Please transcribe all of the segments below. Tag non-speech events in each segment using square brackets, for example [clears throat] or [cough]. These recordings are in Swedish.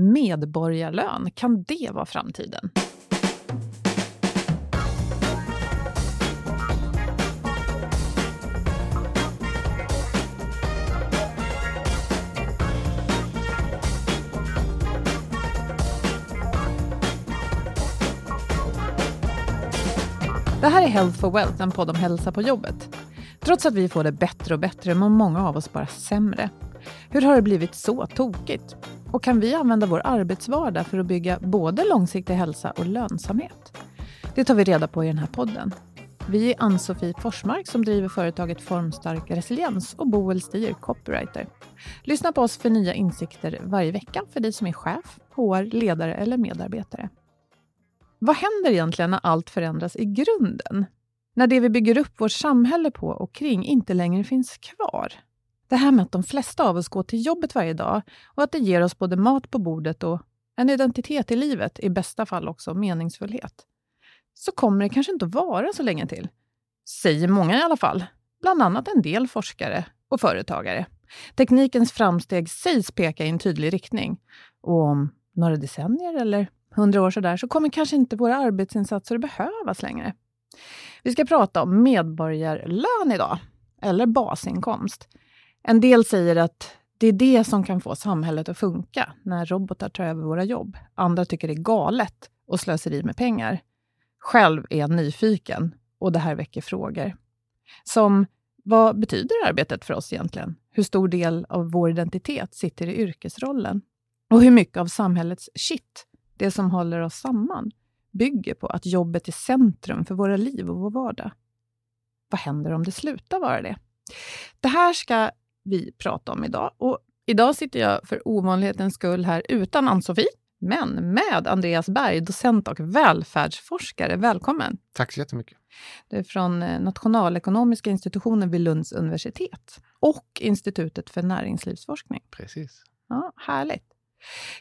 Medborgarlön, kan det vara framtiden? Det här är Health for Wealth, en podd om hälsa på jobbet. Trots att vi får det bättre och bättre mår många av oss bara sämre. Hur har det blivit så tokigt? Och kan vi använda vår arbetsvardag för att bygga både långsiktig hälsa och lönsamhet? Det tar vi reda på i den här podden. Vi är Ann-Sofie Forsmark som driver företaget Formstark Resiliens och Boel Stier, copywriter. Lyssna på oss för nya insikter varje vecka för dig som är chef, HR, ledare eller medarbetare. Vad händer egentligen när allt förändras i grunden? När det vi bygger upp vårt samhälle på och kring inte längre finns kvar? Det här med att de flesta av oss går till jobbet varje dag och att det ger oss både mat på bordet och en identitet i livet, i bästa fall också meningsfullhet. Så kommer det kanske inte att vara så länge till. Säger många i alla fall. Bland annat en del forskare och företagare. Teknikens framsteg sägs peka i en tydlig riktning. Och om några decennier eller hundra år sådär, så kommer kanske inte våra arbetsinsatser behövas längre. Vi ska prata om medborgarlön idag, eller basinkomst. En del säger att det är det som kan få samhället att funka när robotar tar över våra jobb. Andra tycker det är galet och slöseri med pengar. Själv är jag nyfiken och det här väcker frågor. Som, vad betyder arbetet för oss egentligen? Hur stor del av vår identitet sitter i yrkesrollen? Och hur mycket av samhällets shit, det som håller oss samman, bygger på att jobbet är centrum för våra liv och vår vardag? Vad händer om det slutar vara det? Det här ska vi prata om idag. Och idag sitter jag för ovanlighetens skull här utan Ann-Sofie, men med Andreas Berg, docent och välfärdsforskare. Välkommen! Tack så jättemycket. Du är från eh, Nationalekonomiska institutionen vid Lunds universitet och Institutet för näringslivsforskning. Precis. Ja, härligt.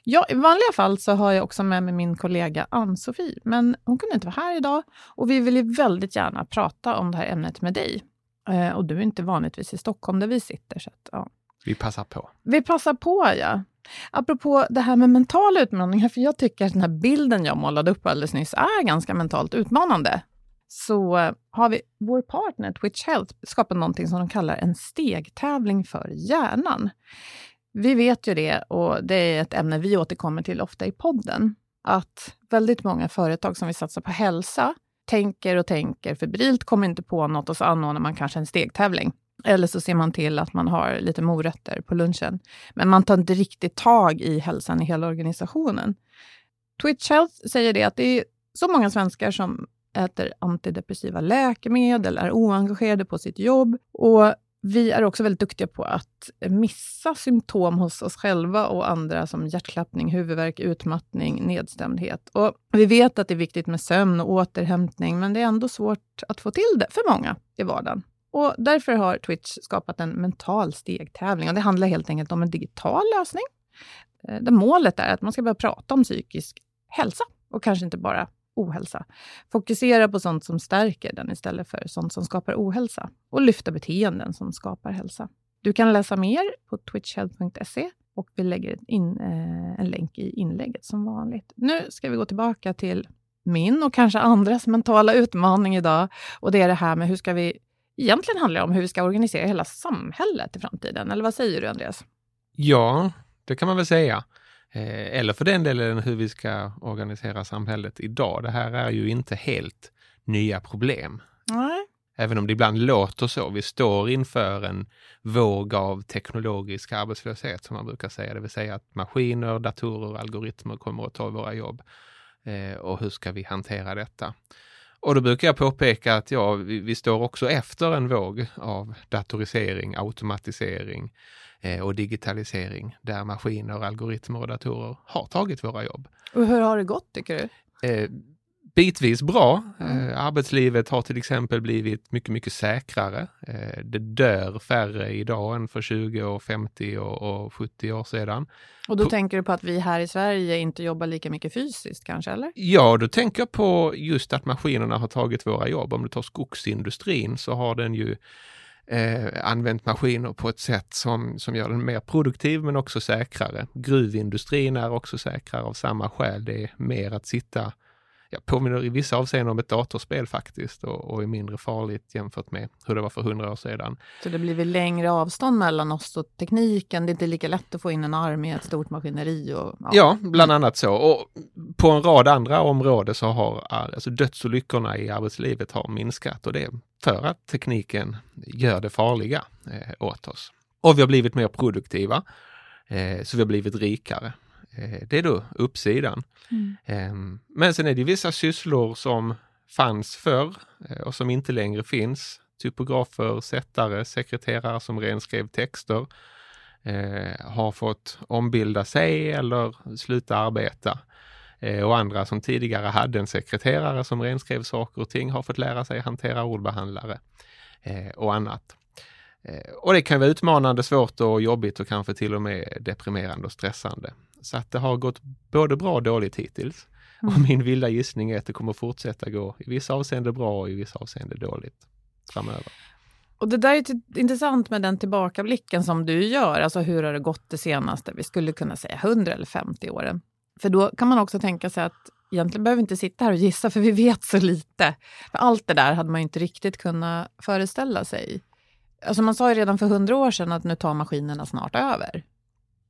Ja, I vanliga fall så har jag också med mig min kollega Ann-Sofie, men hon kunde inte vara här idag och vi vill ju väldigt gärna prata om det här ämnet med dig. Eh, och du är inte vanligtvis i Stockholm där vi sitter. Så att, ja. Vi passar på. Vi passar på, ja. Apropå det här med mentala utmaningar, för jag tycker att den här bilden jag målade upp alldeles nyss är ganska mentalt utmanande. Så eh, har vi vår partner Twitch Health skapat någonting som de kallar en stegtävling för hjärnan. Vi vet ju det, och det är ett ämne vi återkommer till ofta i podden, att väldigt många företag som vill satsa på hälsa tänker och tänker febrilt, kommer inte på något och så anordnar man kanske en stegtävling. Eller så ser man till att man har lite morötter på lunchen. Men man tar inte riktigt tag i hälsan i hela organisationen. Twitch Health säger det att det är så många svenskar som äter antidepressiva läkemedel, är oengagerade på sitt jobb och vi är också väldigt duktiga på att missa symptom hos oss själva och andra som hjärtklappning, huvudvärk, utmattning, nedstämdhet. Och vi vet att det är viktigt med sömn och återhämtning, men det är ändå svårt att få till det för många i vardagen. Och därför har Twitch skapat en mental stegtävling. Och det handlar helt enkelt om en digital lösning. Eh, där målet är att man ska börja prata om psykisk hälsa och kanske inte bara ohälsa. Fokusera på sånt som stärker den istället för sånt som skapar ohälsa. Och lyfta beteenden som skapar hälsa. Du kan läsa mer på twitchhealth.se och vi lägger in eh, en länk i inlägget som vanligt. Nu ska vi gå tillbaka till min och kanske andras mentala utmaning idag. Och det är det här med hur ska vi... Egentligen handlar om hur vi ska organisera hela samhället i framtiden. Eller vad säger du, Andreas? Ja, det kan man väl säga. Eh, eller för den delen hur vi ska organisera samhället idag. Det här är ju inte helt nya problem. Nej. Även om det ibland låter så. Vi står inför en våg av teknologisk arbetslöshet som man brukar säga, det vill säga att maskiner, datorer, algoritmer kommer att ta våra jobb. Eh, och hur ska vi hantera detta? Och då brukar jag påpeka att ja, vi, vi står också efter en våg av datorisering, automatisering och digitalisering där maskiner, algoritmer och datorer har tagit våra jobb. Och hur har det gått tycker du? Eh, bitvis bra. Eh, arbetslivet har till exempel blivit mycket, mycket säkrare. Eh, det dör färre idag än för 20 och 50 och, och 70 år sedan. Och då På- tänker du på att vi här i Sverige inte jobbar lika mycket fysiskt kanske, eller? Ja, då tänker jag på just att maskinerna har tagit våra jobb. Om du tar skogsindustrin så har den ju eh, använt maskiner på ett sätt som, som gör den mer produktiv men också säkrare. Gruvindustrin är också säkrare av samma skäl. Det är mer att sitta, ja, påminner i vissa avseenden om ett datorspel faktiskt och, och är mindre farligt jämfört med hur det var för hundra år sedan. Så det blir väl längre avstånd mellan oss och tekniken. Det är inte lika lätt att få in en arm i ett stort maskineri. Och, Ja, bland annat så. Och på en rad andra områden så har alltså dödsolyckorna i arbetslivet har minskat och det är för att tekniken gör det farliga eh, åt oss. Och vi har blivit mer produktiva, eh, så vi har blivit rikare. Eh, det är då uppsidan. Mm. Eh, men sen är det vissa sysslor som fanns förr eh, och som inte längre finns. Typografer, sättare, sekreterare som renskrev texter eh, har fått ombilda sig eller sluta arbeta. Och andra som tidigare hade en sekreterare som renskrev saker och ting har fått lära sig hantera ordbehandlare eh, och annat. Eh, och det kan vara utmanande, svårt och jobbigt och kanske till och med deprimerande och stressande. Så att det har gått både bra och dåligt hittills. Och min vilda gissning är att det kommer fortsätta gå i vissa avseenden bra och i vissa avseenden dåligt framöver. Och det där är intressant med den tillbakablicken som du gör. Alltså hur har det gått det senaste, vi skulle kunna säga 100 eller 50 åren. För då kan man också tänka sig att egentligen behöver vi inte sitta här och gissa för vi vet så lite. För allt det där hade man ju inte riktigt kunnat föreställa sig. Alltså man sa ju redan för 100 år sedan att nu tar maskinerna snart över.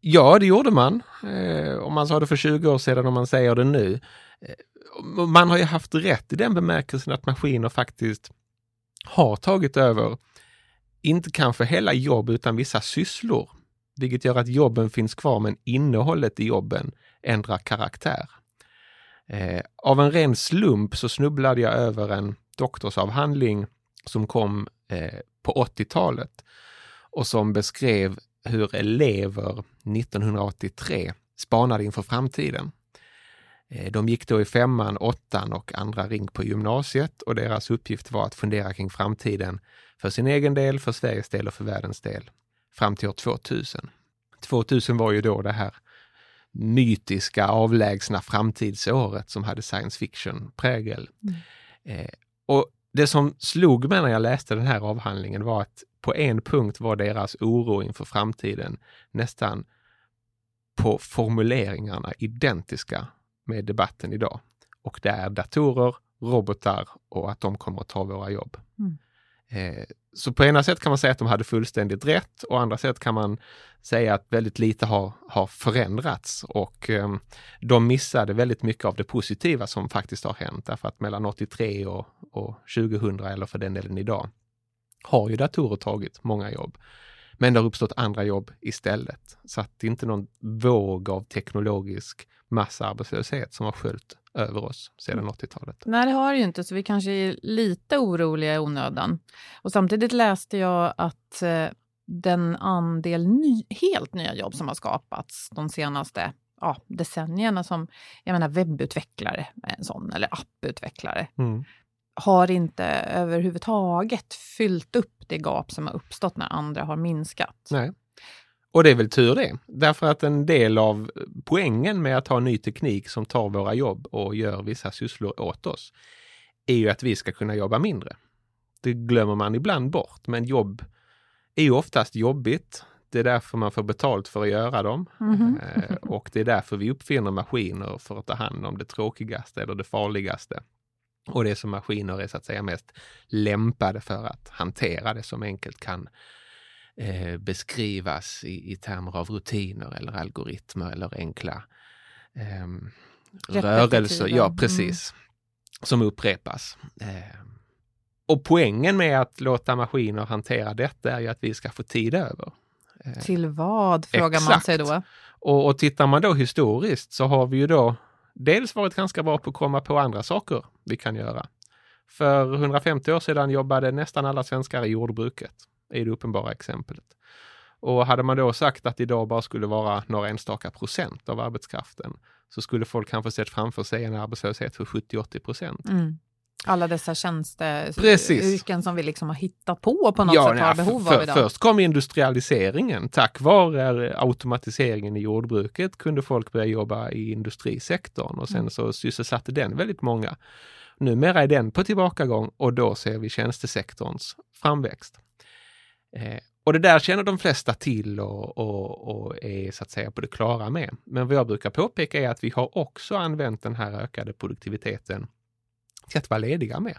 Ja, det gjorde man. Eh, om man sa det för 20 år sedan och man säger det nu. Eh, man har ju haft rätt i den bemärkelsen att maskiner faktiskt har tagit över, inte kanske hela jobb utan vissa sysslor. Vilket gör att jobben finns kvar men innehållet i jobben ändrar karaktär. Eh, av en ren slump så snubblade jag över en doktorsavhandling som kom eh, på 80-talet och som beskrev hur elever 1983 spanade inför framtiden. Eh, De gick då i femman, åttan och andra ring på gymnasiet och deras uppgift var att fundera kring framtiden för sin egen del, för Sveriges del och för världens del fram till år 2000. 2000 var ju då det här mytiska, avlägsna framtidsåret som hade science fiction-prägel. Eh, och det som slog mig när jag läste den här avhandlingen var att på en punkt var deras oro inför framtiden nästan på formuleringarna identiska med debatten idag. Och det är datorer, robotar och att de kommer att ta våra jobb. Mm. Eh, så på ena sätt kan man säga att de hade fullständigt rätt och andra sätt kan man säga att väldigt lite har, har förändrats och eh, de missade väldigt mycket av det positiva som faktiskt har hänt. Därför att mellan 83 och, och 2000 eller för den delen idag har ju datorer tagit många jobb. Men det har uppstått andra jobb istället. Så att det är inte någon våg av teknologisk massarbetslöshet som har sköljt över oss sedan 80-talet. Nej, det har det ju inte, så vi kanske är lite oroliga i onödan. Och samtidigt läste jag att eh, den andel ny, helt nya jobb som har skapats de senaste ja, decennierna, som jag menar webbutvecklare, en sån, eller apputvecklare, Mm. har inte överhuvudtaget fyllt upp det gap som har uppstått när andra har minskat. Nej. Och det är väl tur det, därför att en del av poängen med att ha ny teknik som tar våra jobb och gör vissa sysslor åt oss är ju att vi ska kunna jobba mindre. Det glömmer man ibland bort, men jobb är ju oftast jobbigt. Det är därför man får betalt för att göra dem. Mhm. Eh, och det är därför vi uppfinner maskiner för att ta hand om det tråkigaste eller det farligaste. Och det som maskiner är så att säga mest lämpade för att hantera det som enkelt kan eh, beskrivas i, i termer av rutiner eller algoritmer eller enkla ehm, rörelser. Ja, Mm. precis. Som upprepas. Eh, och poängen med att låta maskiner hantera detta är ju att vi ska få tid över. Eh, Till vad, frågar man sig Exakt. då. och, och tittar man då historiskt så har vi ju då dels varit ganska bra på att komma på andra saker vi kan göra. För 150 år sedan jobbade nästan alla svenskar i jordbruket, är det uppenbara exemplet. Och hade man då sagt att idag bara skulle vara några enstaka procent av arbetskraften så skulle folk kanske sett framför sig en arbetslöshet för 70-80 procent. Mm. Alla dessa tjänsteyrken som vi liksom har hittat på på något Ja, sätt har nej, behov för, av idag. Först kom industrialiseringen. Tack vare automatiseringen i jordbruket kunde folk börja jobba i industrisektorn och sen Mm. så sysselsatte den väldigt många. Numera är den på tillbakagång och då ser vi tjänstesektorns framväxt. Eh, och det där känner de flesta till och, och, och är så att säga på det klara med. Men vad jag brukar påpeka är att vi har också använt den här ökade produktiviteten att vara lediga mer.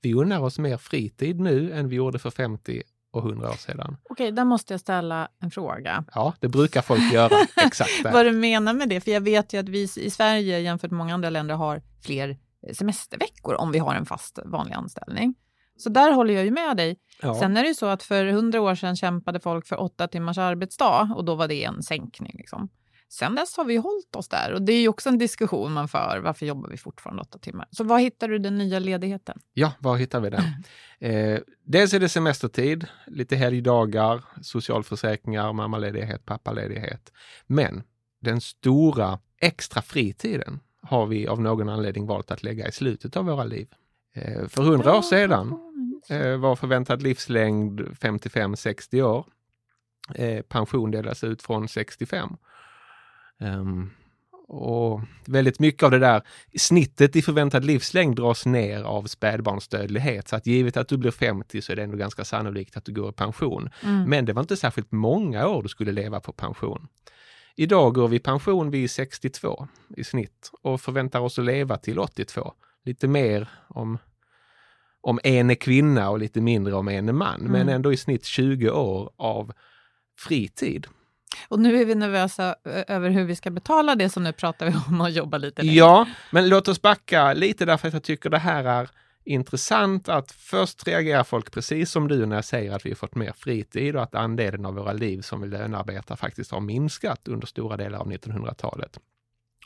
Vi unnar oss mer fritid nu än vi gjorde för 50 och 100 år sedan. Okej, där måste jag ställa en fråga. Ja, det brukar folk göra [laughs] exakt där. Vad du menar med det? För jag vet ju att vi i Sverige jämfört med många andra länder har fler semesterveckor om vi har en fast vanlig anställning. Så där håller jag ju med dig. Ja. Sen är det ju så att för hundra år sedan kämpade folk för åtta timmars arbetsdag och då var det en sänkning. Liksom. Sen dess har vi hållit oss där och det är ju också en diskussion man för. Varför jobbar vi fortfarande åtta timmar? Så var hittar du den nya ledigheten? Ja, var hittar vi den? [laughs] Eh, dels är det semestertid, lite helgdagar, socialförsäkringar, mammaledighet, pappaledighet. Men den stora extra fritiden har vi av någon anledning valt att lägga i slutet av våra liv. Eh, för hundra år sedan eh, var förväntad livslängd 55-60 år. Eh, pension delas ut från 65. Ehm, och väldigt mycket av det där, snittet i förväntad livslängd dras ner av spädbarnsdödlighet. Så att givet att du blir 50 så är det ändå ganska sannolikt att du går i pension. Mm. Men det var inte särskilt många år du skulle leva på pension. Idag går vi i pension vid 62 i snitt och förväntar oss att leva till 82. Lite mer om, om en är kvinna och lite mindre om en är man, men Mm. ändå i snitt 20 år av fritid. Och nu är vi nervösa över hur vi ska betala det, så nu pratar vi [laughs] om att jobba lite längre. Ja, men låt oss backa lite därför att jag tycker det här är intressant att först reagerar folk precis som du när jag säger att vi har fått mer fritid och att andelen av våra liv som vi lönearbetar faktiskt har minskat under stora delar av 1900-talet.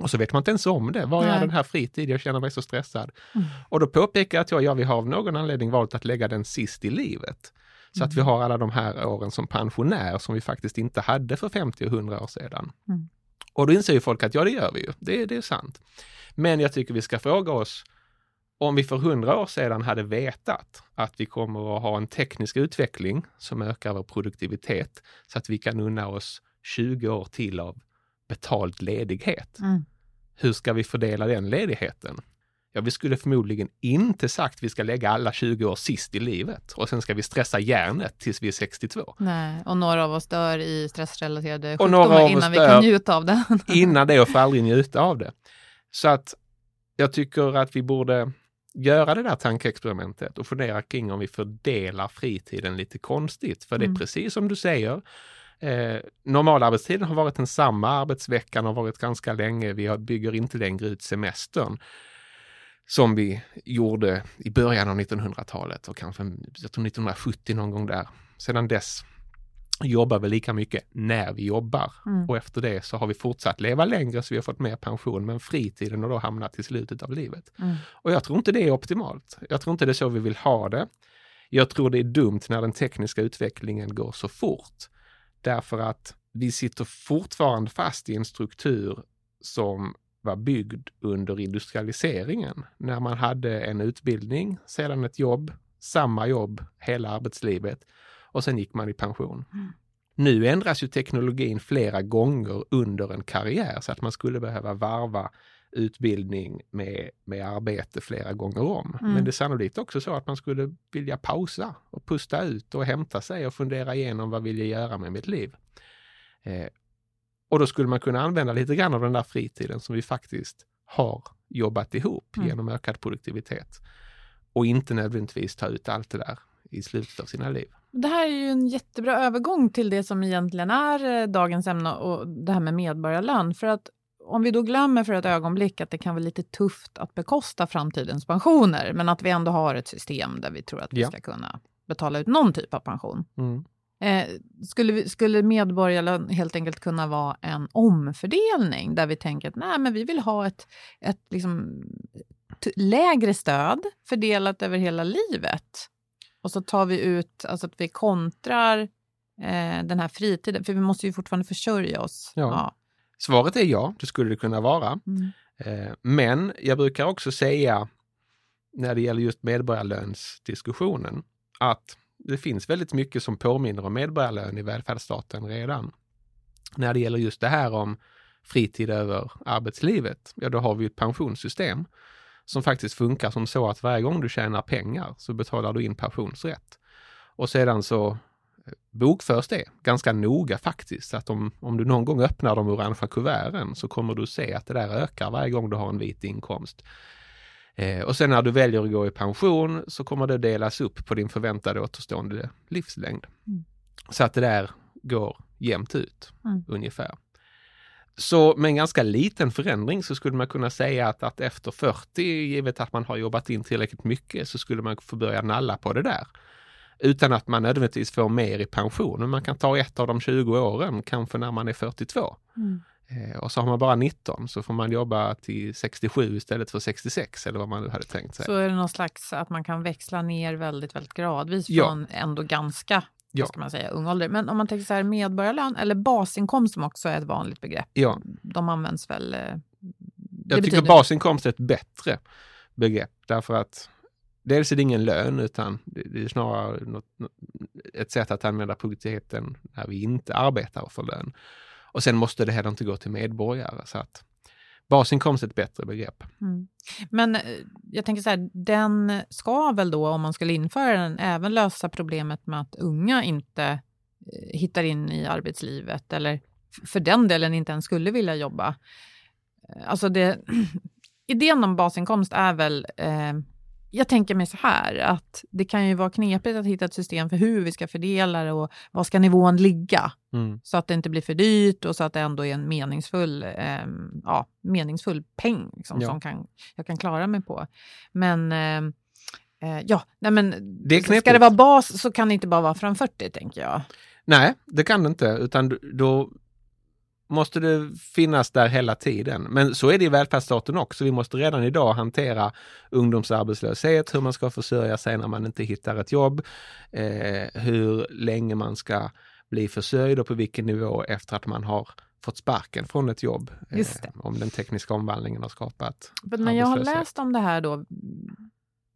Och så vet man inte ens om det. Var är Nej. den här fritid? Jag känner mig så stressad. Mm. Och då påpekar jag att jag, ja, vi har av någon anledning valt att lägga den sist i livet. Så att vi har alla de här åren som pensionär som vi faktiskt inte hade för 50 och 100 år sedan. Mm. Och då inser ju folk att ja, det gör vi ju. Det, det är sant. Men jag tycker vi ska fråga oss om vi för 100 år sedan hade vetat att vi kommer att ha en teknisk utveckling som ökar vår produktivitet så att vi kan unna oss 20 år till av betald ledighet. Mm. Hur ska vi fördela den ledigheten? Ja, vi skulle förmodligen inte sagt vi ska lägga alla 20 år sist i livet och sen ska vi stressa hjärnet tills vi är 62. Nej, och några av oss dör i stressrelaterade Och några sjukdomar innan vi kan njuta av det. [laughs] Innan det och få aldrig njuta av det. Så att jag tycker att vi borde göra det där tankeexperimentet och fundera kring om vi fördelar fritiden lite konstigt. För det är Mm. precis som du säger, eh, normalarbetstiden har varit densamma, arbetsveckan har varit ganska länge, vi bygger inte längre ut semestern som vi gjorde i början av 1900-talet och kanske jag tror 1970 någon gång där. Sedan dess jobbar vi lika mycket när vi jobbar Mm. och efter det så har vi fortsatt leva längre så vi har fått mer pension men fritiden har då hamnat i slutet av livet. Mm. Och jag tror inte det är optimalt. Jag tror inte det är så vi vill ha det. Jag tror det är dumt när den tekniska utvecklingen går så fort. Därför att vi sitter fortfarande fast i en struktur som var byggd under industrialiseringen. När man hade en utbildning, sedan ett jobb, samma jobb hela arbetslivet och sen gick man i pension. Nu ändras ju teknologin flera gånger under en karriär så att man skulle behöva varva utbildning med, med arbete flera gånger om. Mm. Men det är sannolikt också så att man skulle vilja pausa och pusta ut och hämta sig och fundera igenom vad vill jag göra med mitt liv. Eh, och då skulle man kunna använda lite grann av den där fritiden som vi faktiskt har jobbat ihop Mm. genom ökad produktivitet. Och inte nödvändigtvis ta ut allt det där i slutet av sina liv. Det här är ju en jättebra övergång till det som egentligen är eh, dagens ämne och det här med medborgarlön. För att om vi då glömmer för ett ögonblick att det kan vara lite tufft att bekosta framtidens pensioner, men att vi ändå har ett system där vi tror att vi Ja. ska kunna betala ut någon typ av pension. Mm. Eh, skulle, skulle medborgarlön helt enkelt kunna vara en omfördelning där vi tänker att nej, men vi vill ha ett, ett liksom, lägre stöd fördelat över hela livet. Och så tar vi ut, alltså att vi kontrar eh, den här fritiden, för vi måste ju fortfarande försörja oss. Ja. Svaret är ja, det skulle det kunna vara. Mm. Eh, Men jag brukar också säga när det gäller just medborgarlönsdiskussionen att det finns väldigt mycket som påminner om medborgarlön i välfärdsstaten redan. När det gäller just det här om fritid över arbetslivet, ja då har vi ett pensionssystem som faktiskt funkar som så att varje gång du tjänar pengar så betalar du in pensionsrätt. Och sedan så eh, bokförs det ganska noga faktiskt. Att om, om du någon gång öppnar de orangea kuverten så kommer du se att det där ökar varje gång du har en vit inkomst. Eh, och sen när du väljer att gå i pension så kommer det delas upp på din förväntade återstående livslängd. Mm. Så att det där går jämnt ut Mm. ungefär. Så med en ganska liten förändring så skulle man kunna säga att, att efter 40, givet att man har jobbat in tillräckligt mycket, så skulle man få börja nalla på det där. Utan att man nödvändigtvis får mer i pension. Men man kan ta ett av de 20 åren, kanske när man är 42. Mm. Eh, och så har man bara 19 så får man jobba till 67 istället för 66 eller vad man nu hade tänkt sig. Så är det någon slags att man kan växla ner väldigt, väldigt gradvis Ja. från ändå ganska Ja. ska man säga, ung ålder. Men om man tänker så här medborgarlön eller basinkomst som också är ett vanligt begrepp. Ja, De används väl... eh, jag tycker basinkomst är ett bättre begrepp därför att dels är det ingen lön utan det är snarare något, något- ett sätt att använda produktiviteten när vi inte arbetar för lön. Och sen måste det heller inte gå till medborgare så att basinkomst är ett bättre begrepp. Mm. Men eh, jag tänker så här, den ska väl då, om man skulle införa den, även lösa problemet med att unga inte eh, hittar in i arbetslivet eller för den delen inte ens skulle vilja jobba. Eh, alltså det, [clears throat] idén om basinkomst är väl, eh, jag tänker mig så här, att det kan ju vara knepigt att hitta ett system för hur vi ska fördela det och var ska nivån ligga? Mm. så att det inte blir för dyrt och så att det ändå är en meningsfull, eh, ja, meningsfull peng liksom, Ja. som kan, jag kan klara mig på. Men eh, eh, ja, nej men Det ska det vara bas så kan det inte bara vara från 40 tänker jag. Nej, det kan det inte, utan då måste det finnas där hela tiden. Men så är det i välfärdsstaten också. Vi måste redan idag hantera ungdomsarbetslöshet, hur man ska försörja sig när man inte hittar ett jobb, eh, hur länge man ska bli försörjd och på vilken nivå efter att man har fått sparken från ett jobb. eh, om den tekniska omvandlingen har skapat Men när jag har läst om det här då,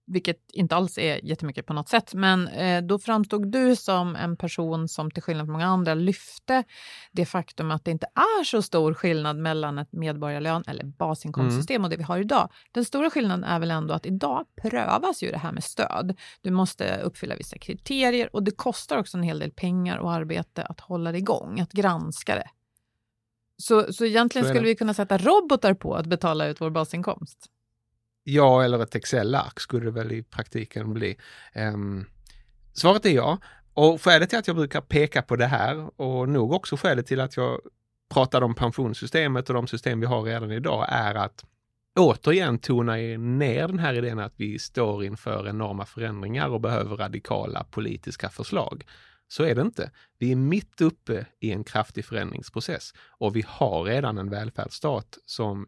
vilket inte alls är jättemycket på något sätt, men eh, då framstod du som en person som till skillnad från många andra lyfte det faktum att det inte är så stor skillnad mellan ett medborgarlön eller basinkomstsystem och det vi har idag. Den stora skillnaden är väl ändå att idag prövas ju det här med stöd. Du måste uppfylla vissa kriterier och det kostar också en hel del pengar och arbete att hålla det igång, att granska det. Så, så egentligen Så skulle vi kunna sätta robotar på att betala ut vår basinkomst. Ja, eller ett Excel-ark skulle det väl i praktiken bli. Um, svaret är ja. Och skälet till att jag brukar peka på det här och nog också skälet till att jag pratar om pensionssystemet och de system vi har redan idag är att återigen tona ner den här idén att vi står inför enorma förändringar och behöver radikala politiska förslag. Så är det inte. Vi är mitt uppe i en kraftig förändringsprocess och vi har redan en välfärdsstat som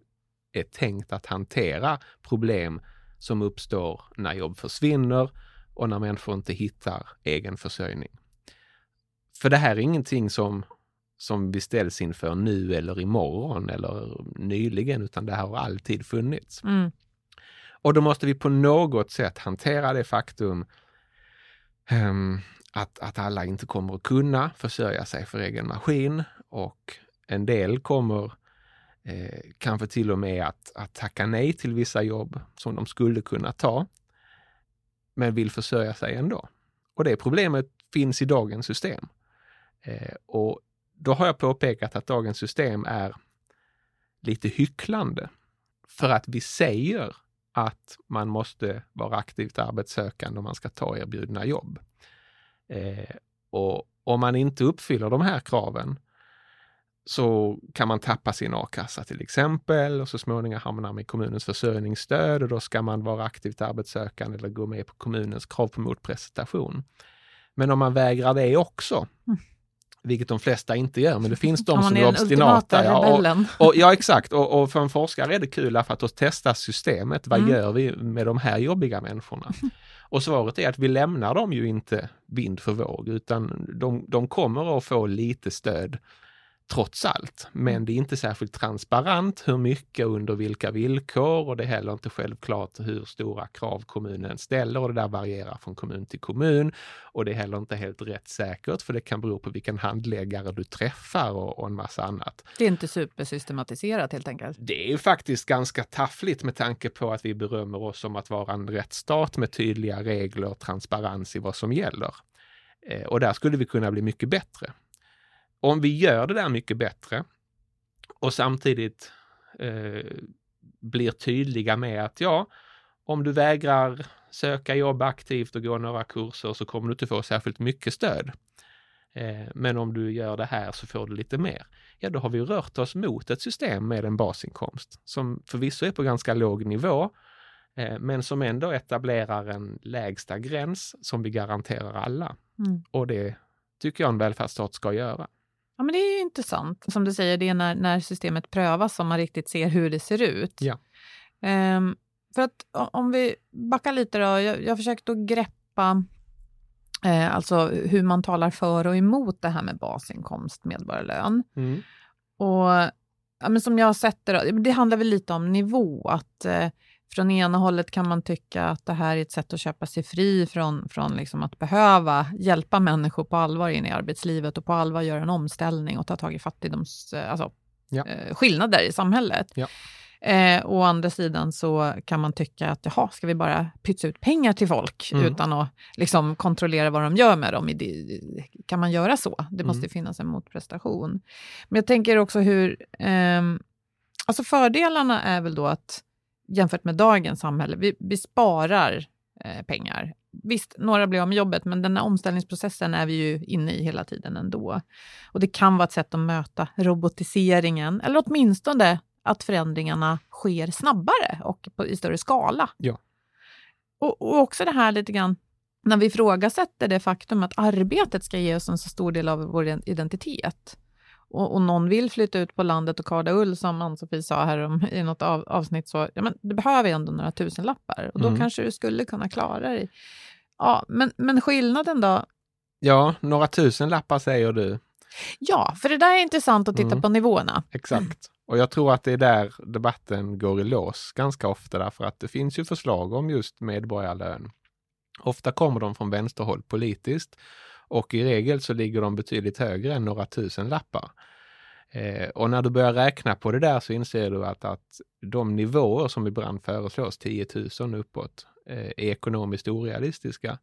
är tänkt att hantera problem som uppstår när jobb försvinner och när människor inte hittar egen försörjning. För det här är ingenting som, som vi ställs inför nu eller imorgon eller nyligen, utan det här har alltid funnits. Mm. Och då måste vi på något sätt hantera det faktum um, att, att alla inte kommer att kunna försörja sig för egen maskin och en del kommer eh, kanske till och med att, att tacka nej till vissa jobb som de skulle kunna ta, men vill försörja sig ändå. Och det problemet finns i dagens system. Eh, och då har jag påpekat att dagens system är lite hycklande. För att vi säger att man måste vara aktivt arbetssökande om man ska ta erbjudna jobb. Eh, och om man inte uppfyller de här kraven så kan man tappa sin a-kassa till exempel och så småningom hamnar man i kommunens försörjningsstöd och då ska man vara aktivt arbetssökande eller gå med på kommunens krav på motprestation. Men om man vägrar det också, mm. vilket de flesta inte gör, men det finns [laughs] de som är obstinata. Ja, och, [laughs] och, ja, exakt. Och, och, för en forskare är det kul för att då testas systemet. Vad mm. gör vi med de här jobbiga människorna? [laughs] Och svaret är att vi lämnar dem ju inte vind för våg, utan de, de kommer att få lite stöd trots allt. Men mm. det är inte särskilt transparent hur mycket under vilka villkor och det är heller inte självklart hur stora krav kommunen ställer och det där varierar från kommun till kommun. Och det är heller inte helt rättssäkert för det kan bero på vilken handläggare du träffar och, och en massa annat. Det är inte supersystematiserat helt enkelt? Det är faktiskt ganska taffligt med tanke på att vi berömmer oss om att vara en rättsstat med tydliga regler och transparens i vad som gäller. Eh, och där skulle vi kunna bli mycket bättre. Om vi gör det där mycket bättre och samtidigt eh, blir tydliga med att ja, om du vägrar söka jobb aktivt och gå några kurser så kommer du inte få särskilt mycket stöd. Eh, men om du gör det här så får du lite mer. Ja, då har vi rört oss mot ett system med en basinkomst som förvisso är på ganska låg nivå, eh, men som ändå etablerar en lägsta gräns som vi garanterar alla. Mm. Och det tycker jag en välfärdsstat ska göra. Ja, men det är intressant. Som du säger, det är när, när systemet prövas som man riktigt ser hur det ser ut. Ja. Um, för att om vi backar lite då, jag, jag försökte att greppa eh, alltså hur man talar för och emot det här med basinkomst, medborgarlön. Mm. Och ja, men som jag har sett det, då, det handlar väl lite om nivå, att eh, från ena hållet kan man tycka att det här är ett sätt att köpa sig fri från, från liksom att behöva hjälpa människor på allvar in i arbetslivet och på allvar göra en omställning och ta tag i fattigdoms, eh, alltså, ja. eh, skillnader i samhället. Ja. Eh, å andra sidan så kan man tycka att jaha, ska vi bara pytsa ut pengar till folk mm. utan att liksom, kontrollera vad de gör med dem? Kan man göra så? Det måste mm. finnas en motprestation. Men jag tänker också hur... Eh, alltså fördelarna är väl då att jämfört med dagens samhälle. Vi, vi sparar eh, pengar. Visst, några blir av med jobbet, men den här omställningsprocessen är vi ju inne i hela tiden ändå. Och det kan vara ett sätt att möta robotiseringen, eller åtminstone att förändringarna sker snabbare och på, i större skala. Ja. Och, och också det här lite grann, när vi ifrågasätter det faktum att arbetet ska ge oss en så stor del av vår identitet och, och någon vill flytta ut på landet och karda ull, som Ann-Sofie sa här om, i något av, avsnitt, så ja, men det behöver ändå några tusen lappar och då mm. kanske du skulle kunna klara dig. Ja, men, men skillnaden då? Ja, några tusen lappar säger du. Ja, för det där är intressant att titta mm. på nivåerna. Exakt. Och jag tror att det är där debatten går i lås ganska ofta, därför att det finns ju förslag om just medborgarlön. Ofta kommer de från vänsterhåll politiskt och i regel så ligger de betydligt högre än några tusen lappar. Eh, och när du börjar räkna på det där så inser du att, att de nivåer som ibland föreslås, 10 000 uppåt, eh, är ekonomiskt orealistiska.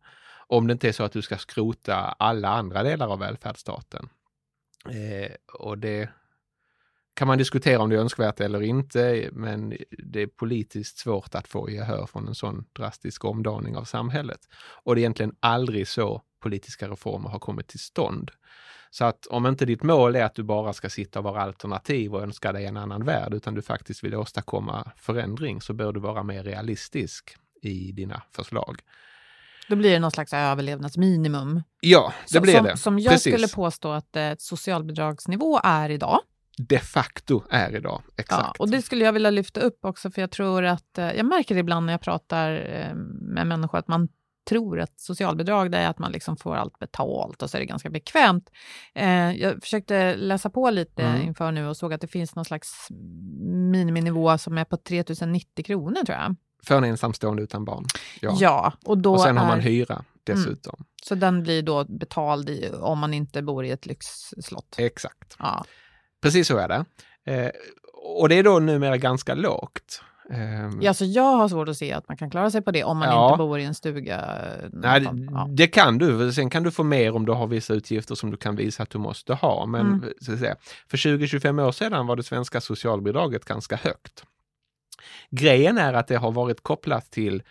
Om det inte är så att du ska skrota alla andra delar av välfärdsstaten. Eh, och det kan man diskutera om det är önskvärt eller inte, men det är politiskt svårt att få gehör från en sån drastisk omdaning av samhället. Och det är egentligen aldrig så politiska reformer har kommit till stånd. Så att om inte ditt mål är att du bara ska sitta och vara alternativ och önska dig en annan värld, utan du faktiskt vill åstadkomma förändring, så bör du vara mer realistisk i dina förslag. Då blir det någon slags överlevnadsminimum. Ja, det blir som, det. Som jag Precis. skulle påstå att eh, socialbidragsnivå är idag. De facto är idag, exakt. Ja, och det skulle jag vilja lyfta upp också, för jag tror att, eh, jag märker ibland när jag pratar eh, med människor att man tror att socialbidrag det är att man liksom får allt betalt och så är det ganska bekvämt. Eh, jag försökte läsa på lite mm. inför nu och såg att det finns någon slags miniminivå som är på 3090 kronor tror jag. För en ensamstående utan barn. Ja, ja och, då och sen är... har man hyra dessutom. Så den blir då betald i, om man inte bor i ett lyxslott? Exakt. Ja. Precis så är det. Eh, och det är då numera ganska lågt. Eh, Ja, så jag har svårt att se att man kan klara sig på det om man Ja. inte bor i en stuga. Nej, någonstans. ja. det kan du. Sen kan du få mer om du har vissa utgifter som du kan visa att du måste ha. Men Mm. så att säga, för 20-25 år sedan var det svenska socialbidraget ganska högt. Grejen är att det har varit kopplat till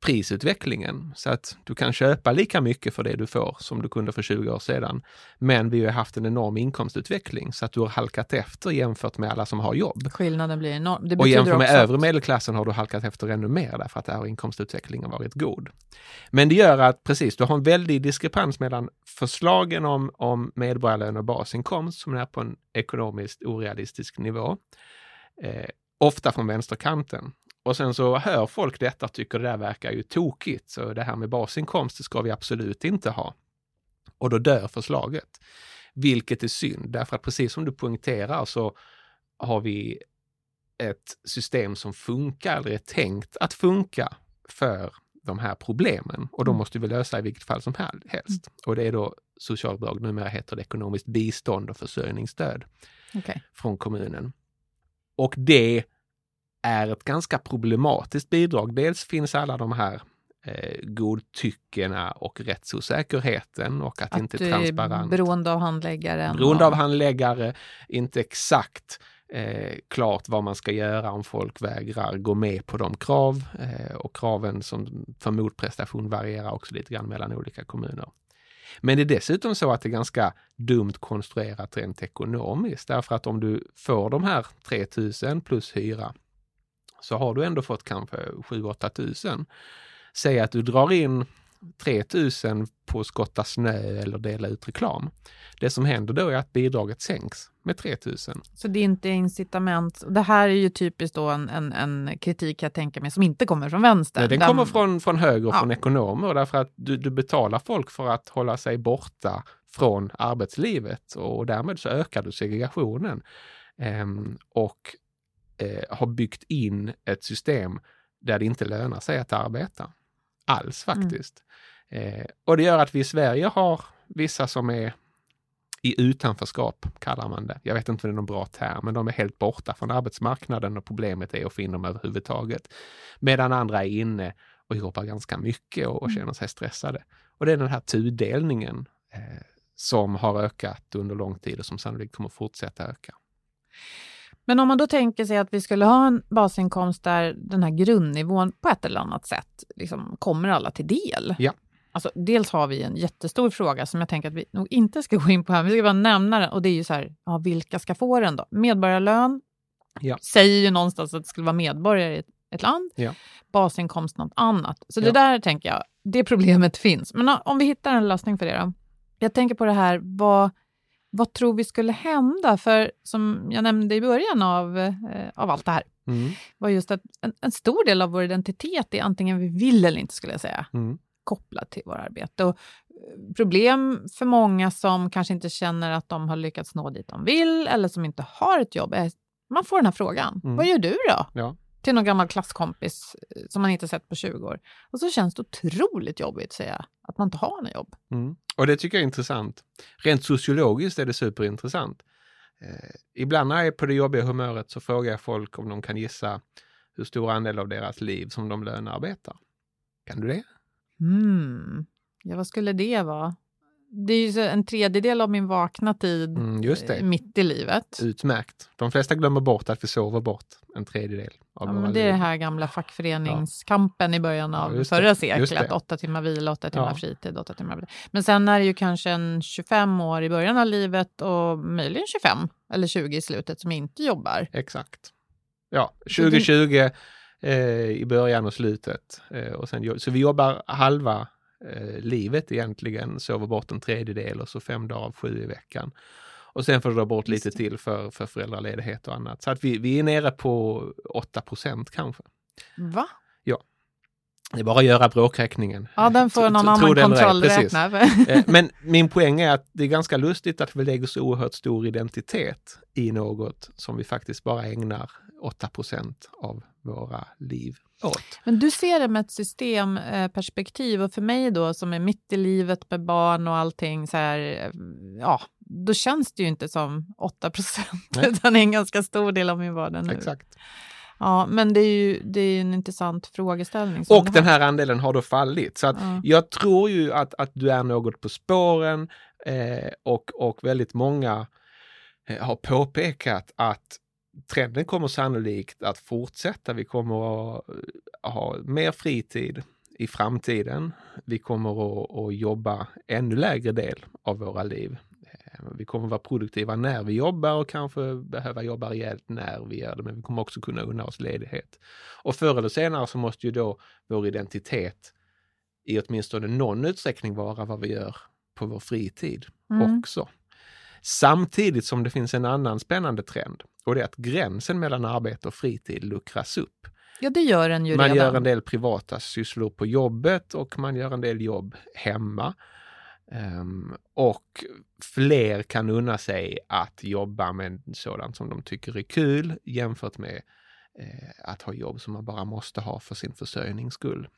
prisutvecklingen så att du kan köpa lika mycket för det du får som du kunde för 20 år sedan. Men vi har haft en enorm inkomstutveckling så att du har halkat efter jämfört med alla som har jobb. Skillnaden blir enorm. Det Och jämfört med övre medelklassen har du halkat efter ännu mer därför att där har inkomstutvecklingen varit god. Men det gör att precis, du har en väldig diskrepans mellan förslagen om, om medborgarlön och basinkomst som är på en ekonomiskt orealistisk nivå. Eh, ofta från vänsterkanten. Och sen så hör folk detta och tycker det där verkar ju tokigt, så det här med basinkomst det ska vi absolut inte ha. Och då dör förslaget. Vilket är synd, därför att precis som du poängterar så har vi ett system som funkar eller är tänkt att funka för de här problemen och de Mm. måste vi lösa i vilket fall som hel- helst. Och det är då socialbidrag, numera heter det ekonomiskt bistånd och försörjningsstöd Okej. från kommunen. Och det är ett ganska problematiskt bidrag. Dels finns alla de här eh, godtyckena och rättsosäkerheten och att, det inte är transparent. beroende av handläggaren. Beroende och- av handläggare, inte exakt eh, klart vad man ska göra om folk vägrar gå med på de krav eh, och kraven som för motprestation varierar också lite grann mellan olika kommuner. Men det är dessutom så att det är ganska dumt konstruerat rent ekonomiskt därför att om du får de här 3000 plus hyra så har du ändå fått kanske 7-8 tusen. Säg att du drar in 3000 på att skotta snö eller dela ut reklam. Det som händer då är att bidraget sänks med 3000. Så det är inte incitament. Det här är ju typiskt då en, en, en kritik jag tänker mig som inte kommer från vänster. Nej, Den Där- kommer från, från höger och Ja. från ekonomer därför att du, du betalar folk för att hålla sig borta från arbetslivet och därmed så ökar du segregationen. Ehm, och eh, har byggt in ett system där det inte lönar sig att arbeta. Alls Mm. faktiskt. Eh, och det gör att vi i Sverige har vissa som är i utanförskap, kallar man det. Jag vet inte om det är någon bra term, men de är helt borta från arbetsmarknaden och problemet är att få in dem överhuvudtaget. Medan andra är inne och jobbar ganska mycket och, och känner sig stressade. Och det är den här tudelningen eh, som har ökat under lång tid och som sannolikt kommer fortsätta öka. Men om man då tänker sig att vi skulle ha en basinkomst där den här grundnivån på ett eller annat sätt liksom kommer alla till del. Ja. Alltså, dels har vi en jättestor fråga som jag tänker att vi nog inte ska gå in på här, vi ska bara nämna den och det är ju så här, ja, vilka ska få den då? Medborgarlön Ja. säger ju någonstans att det skulle vara medborgare i ett, ett land. Ja. Basinkomst något annat. Så det där tänker jag, det problemet finns. Men om vi hittar en lösning för det då? Jag tänker på det här, vad, vad tror vi skulle hända? För som jag nämnde i början av, eh, av allt det här, Mm. var just att en, en stor del av vår identitet är antingen vi vill eller inte, skulle jag säga, Mm. kopplad till vårt arbete. Och eh, problem för många som kanske inte känner att de har lyckats nå dit de vill eller som inte har ett jobb är man får den här frågan. Mm. Vad gör du då? Ja. Till någon gammal klasskompis eh, som man inte sett på 20 år. Och så känns det otroligt jobbigt att säga att man inte har något jobb. Mm. Och det tycker jag är intressant. Rent sociologiskt är det superintressant. Eh, ibland när jag är på det jobbiga humöret så frågar jag folk om de kan gissa hur stor andel av deras liv som de lönearbetar. Kan du det? Hmm. Ja, vad skulle det vara? Det är ju en tredjedel av min vakna tid Mm, eh, mitt i livet. Utmärkt. De flesta glömmer bort att vi sover bort en tredjedel av Ja, men det är den här gamla fackföreningskampen i början av Ja, förra seklet. Åtta timmar vila, åtta timmar Ja. fritid, åtta timmar... Men sen är det ju kanske en 25 år i början av livet och möjligen 25 eller 20 i slutet som inte jobbar. Exakt. Ja, Så det- 2020 eh, i början och slutet. Eh, och sen, så vi jobbar halva eh, livet egentligen, sover bort en tredjedel och så fem dagar av sju i veckan. Och sen får du dra bort lite till för, för föräldraledighet och annat. Så att vi, vi är nere på 8% kanske. Va? Det är bara att göra bråkräkningen. Ja, den får någon annan eller ej, kontrollräkna. Eh, Men min poäng är att det är ganska lustigt att vi lägger så oerhört stor identitet i något som vi faktiskt bara ägnar 8% av våra liv åt. Men du ser det med ett systemperspektiv och för mig då som är mitt i livet med barn och allting så här, ja, då känns det ju inte som 8 procent utan är en ganska stor del av min vardag nu. Exakt. Ja, men det är ju det är en intressant frågeställning. Och den här andelen har då fallit. Så att Ja. jag tror ju att, att du är något på spåren eh, och, och väldigt många eh, har påpekat att trenden kommer sannolikt att fortsätta. Vi kommer att eh, ha mer fritid i framtiden. Vi kommer att, att jobba ännu lägre del av våra liv. Vi kommer vara produktiva när vi jobbar och kanske behöva jobba rejält när vi gör det, men vi kommer också kunna unna oss ledighet. Och förr eller senare så måste ju då vår identitet i åtminstone någon utsträckning vara vad vi gör på vår fritid Mm. också. Samtidigt som det finns en annan spännande trend och det är att gränsen mellan arbete och fritid luckras upp. Ja, det gör den ju Man redan. gör en del privata sysslor på jobbet och man gör en del jobb hemma. Um, och fler kan unna sig att jobba med sådant som de tycker är kul jämfört med eh, att ha jobb som man bara måste ha för sin försörjnings skull.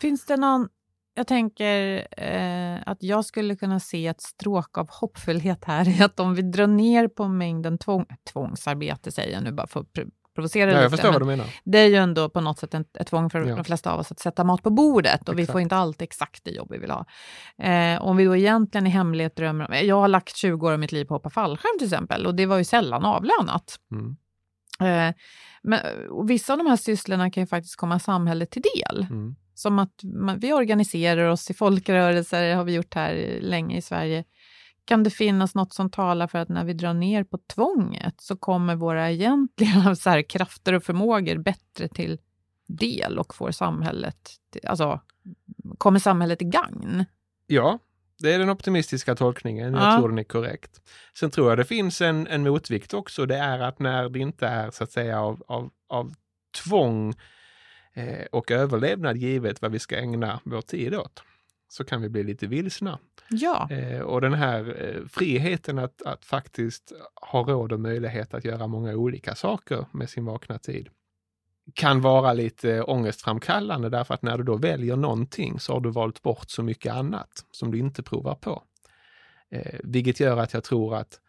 Finns det någon, jag tänker eh, att jag skulle kunna se ett stråk av hoppfullhet här [laughs] i att om vi drar ner på mängden tvång, tvångsarbete, säger jag nu bara för att pr- provocera Ja, jag lite. förstår vad du menar. Det är ju ändå på något sätt ett, ett tvång för Ja. de flesta av oss att sätta mat på bordet och vi Exakt. får inte alltid exakt det jobb vi vill ha. Eh, om vi då egentligen i hemlighet drömmer om, jag har lagt 20 år av mitt liv på att hoppa fallskärm till exempel och det var ju sällan avlönat. Mm. Eh, men, vissa av de här sysslorna kan ju faktiskt komma samhället till del. Mm. Som att man, vi organiserar oss i folkrörelser, har vi gjort här länge i Sverige. Kan det finnas något som talar för att när vi drar ner på tvånget så kommer våra egentliga [laughs] så här, krafter och förmågor bättre till del och får samhället, alltså kommer samhället i gagn? Ja, det är den optimistiska tolkningen. Jag Ja. tror den är korrekt. Sen tror jag det finns en, en motvikt också. Det är att när det inte är så att säga av, av, av tvång eh, och överlevnad givet vad vi ska ägna vår tid åt, så kan vi bli lite vilsna. Ja, Eh, och den här eh, friheten att, att faktiskt ha råd och möjlighet att göra många olika saker med sin vakna tid kan vara lite ångestframkallande därför att när du då väljer någonting så har du valt bort så mycket annat som du inte provar på. Eh, vilket gör att jag tror att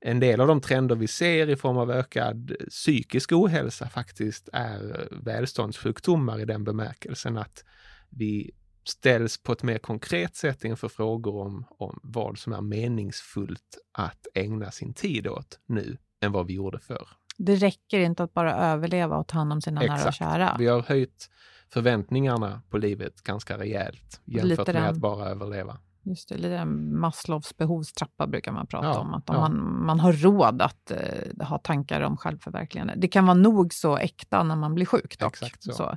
en del av de trender vi ser i form av ökad psykisk ohälsa faktiskt är välståndssjukdomar i den bemärkelsen att vi ställs på ett mer konkret sätt inför frågor om, om vad som är meningsfullt att ägna sin tid åt nu än vad vi gjorde förr. det räcker inte att bara överleva och ta hand om sina nära och Exakt. kära. Vi har höjt förväntningarna på livet ganska rejält jämfört Lite med den- att bara överleva. Just det, lite Maslows behovstrappa brukar man prata Ja, om. Att om ja. man, man har råd att eh, ha tankar om självförverkligande. Det kan vara nog så äkta när man blir sjuk dock. Exakt så.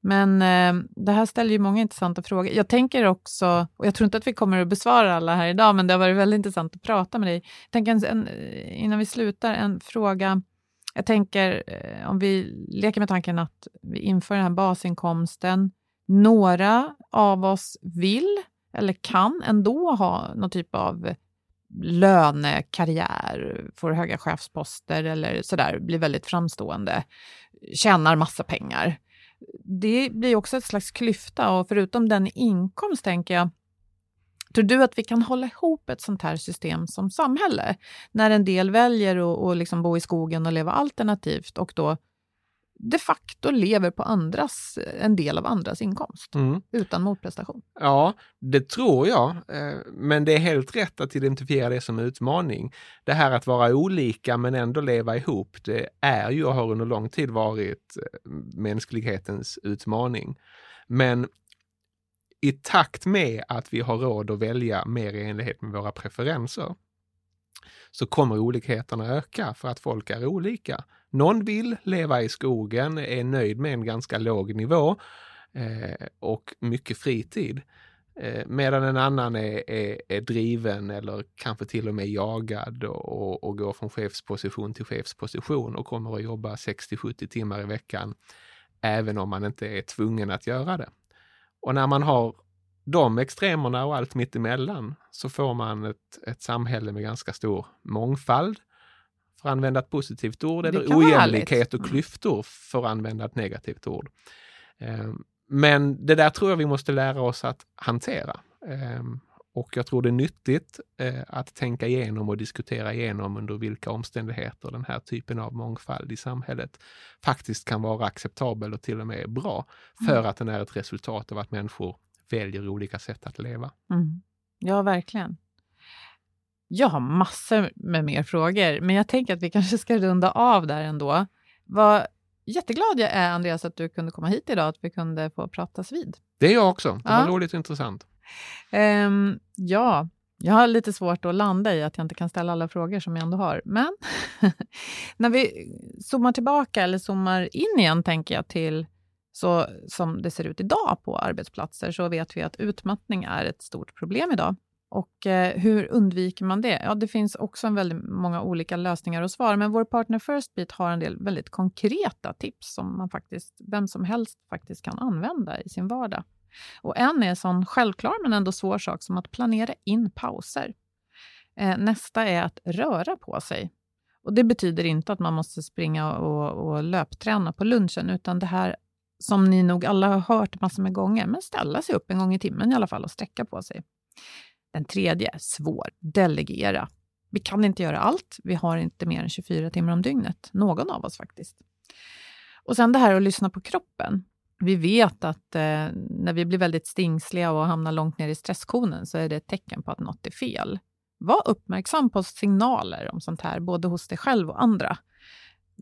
Men eh, det här ställer ju många intressanta frågor. Jag tänker också, och jag tror inte att vi kommer att besvara alla här idag, men det har varit väldigt intressant att prata med dig. Jag tänker en, en, innan vi slutar, en fråga. Jag tänker eh, om vi leker med tanken att vi inför den här basinkomsten. Några av oss vill eller kan ändå ha någon typ av lönekarriär, får höga chefsposter eller sådär, blir väldigt framstående, tjänar massa pengar. Det blir också ett slags klyfta och förutom den inkomst tänker jag, tror du att vi kan hålla ihop ett sånt här system som samhälle? När en del väljer att, att liksom bo i skogen och leva alternativt och då de facto lever på andras, en del av andras inkomst Mm. utan motprestation. Ja, det tror jag. eh, Men det är helt rätt att identifiera det som utmaning. Det här att vara olika men ändå leva ihop, det är ju och har under lång tid varit eh, mänsklighetens utmaning. Men i takt med att vi har råd att välja mer i enlighet med våra preferenser så kommer olikheterna öka för att folk är olika. Någon vill leva i skogen, är nöjd med en ganska låg nivå eh, och mycket fritid. Eh, medan en annan är, är, är driven eller kanske till och med jagad och, och, och går från chefsposition till chefsposition och kommer att jobba 60-70 timmar i veckan även om man inte är tvungen att göra det. Och när man har de extremerna och allt mittemellan så får man ett, ett samhälle med ganska stor mångfald, för att använda ett positivt ord, eller ojämlikhet och mm. klyftor, för att använda ett negativt ord. Ehm, men det där tror jag vi måste lära oss att hantera. Ehm, och jag tror det är nyttigt eh, att tänka igenom och diskutera igenom under vilka omständigheter den här typen av mångfald i samhället faktiskt kan vara acceptabel och till och med bra, för mm. att den är ett resultat av att människor väljer olika sätt att leva. Mm. Ja, verkligen. Jag har massor med mer frågor, men jag tänker att vi kanske ska runda av där ändå. Vad jätteglad jag är, Andreas, att du kunde komma hit idag, att vi kunde få pratas vid. Det är jag också. Det var roligt och intressant. Um, ja, jag har lite svårt att landa i att jag inte kan ställa alla frågor som jag ändå har. Men [laughs] när vi zoomar tillbaka, eller zoomar in igen, tänker jag, till så som det ser ut idag på arbetsplatser, så vet vi att utmattning är ett stort problem idag. Och eh, hur undviker man det? Ja, det finns också en väldigt många olika lösningar och svar, men vår partner Firstbeat har en del väldigt konkreta tips som man faktiskt, vem som helst faktiskt kan använda i sin vardag. Och en är en sån självklar men ändå svår sak som att planera in pauser. Eh, nästa är att röra på sig. Och Det betyder inte att man måste springa och, och löpträna på lunchen, utan det här som ni nog alla har hört massor med gånger, men ställa sig upp en gång i timmen i alla fall och sträcka på sig. Den tredje, svår, delegera. Vi kan inte göra allt. Vi har inte mer än 24 timmar om dygnet, någon av oss faktiskt. Och sen det här att lyssna på kroppen. Vi vet att eh, när vi blir väldigt stingsliga och hamnar långt ner i stresskonen så är det ett tecken på att något är fel. Var uppmärksam på signaler om sånt här, både hos dig själv och andra.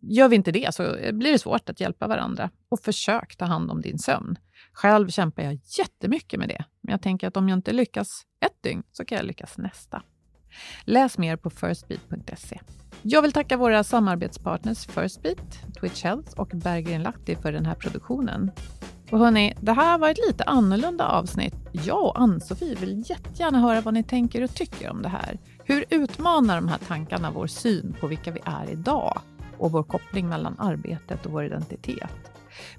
Gör vi inte det så blir det svårt att hjälpa varandra. Och försök ta hand om din sömn. Själv kämpar jag jättemycket med det, men jag tänker att om jag inte lyckas ett dygn så kan jag lyckas nästa. Läs mer på firstbeat.se. Jag vill tacka våra samarbetspartners Firstbeat, Twitch Health och Berggren Lahti för den här produktionen. Och hörni, det här var ett lite annorlunda avsnitt. Jag och Ann-Sofie vill jättegärna höra vad ni tänker och tycker om det här. Hur utmanar de här tankarna vår syn på vilka vi är idag och vår koppling mellan arbetet och vår identitet?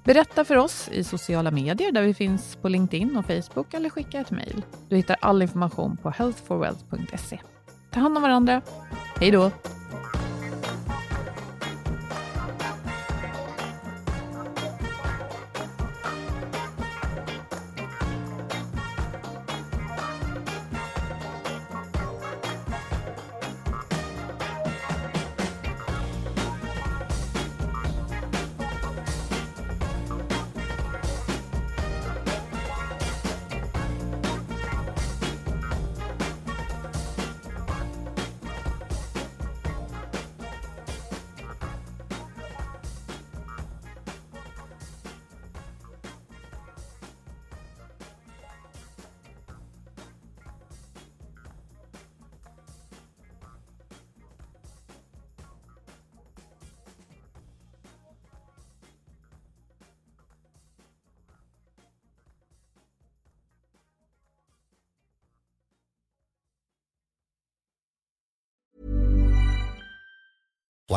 Berätta för oss i sociala medier där vi finns på LinkedIn och Facebook eller skicka ett mejl. Du hittar all information på healthforwealth.se. Ta hand om varandra. Hej då!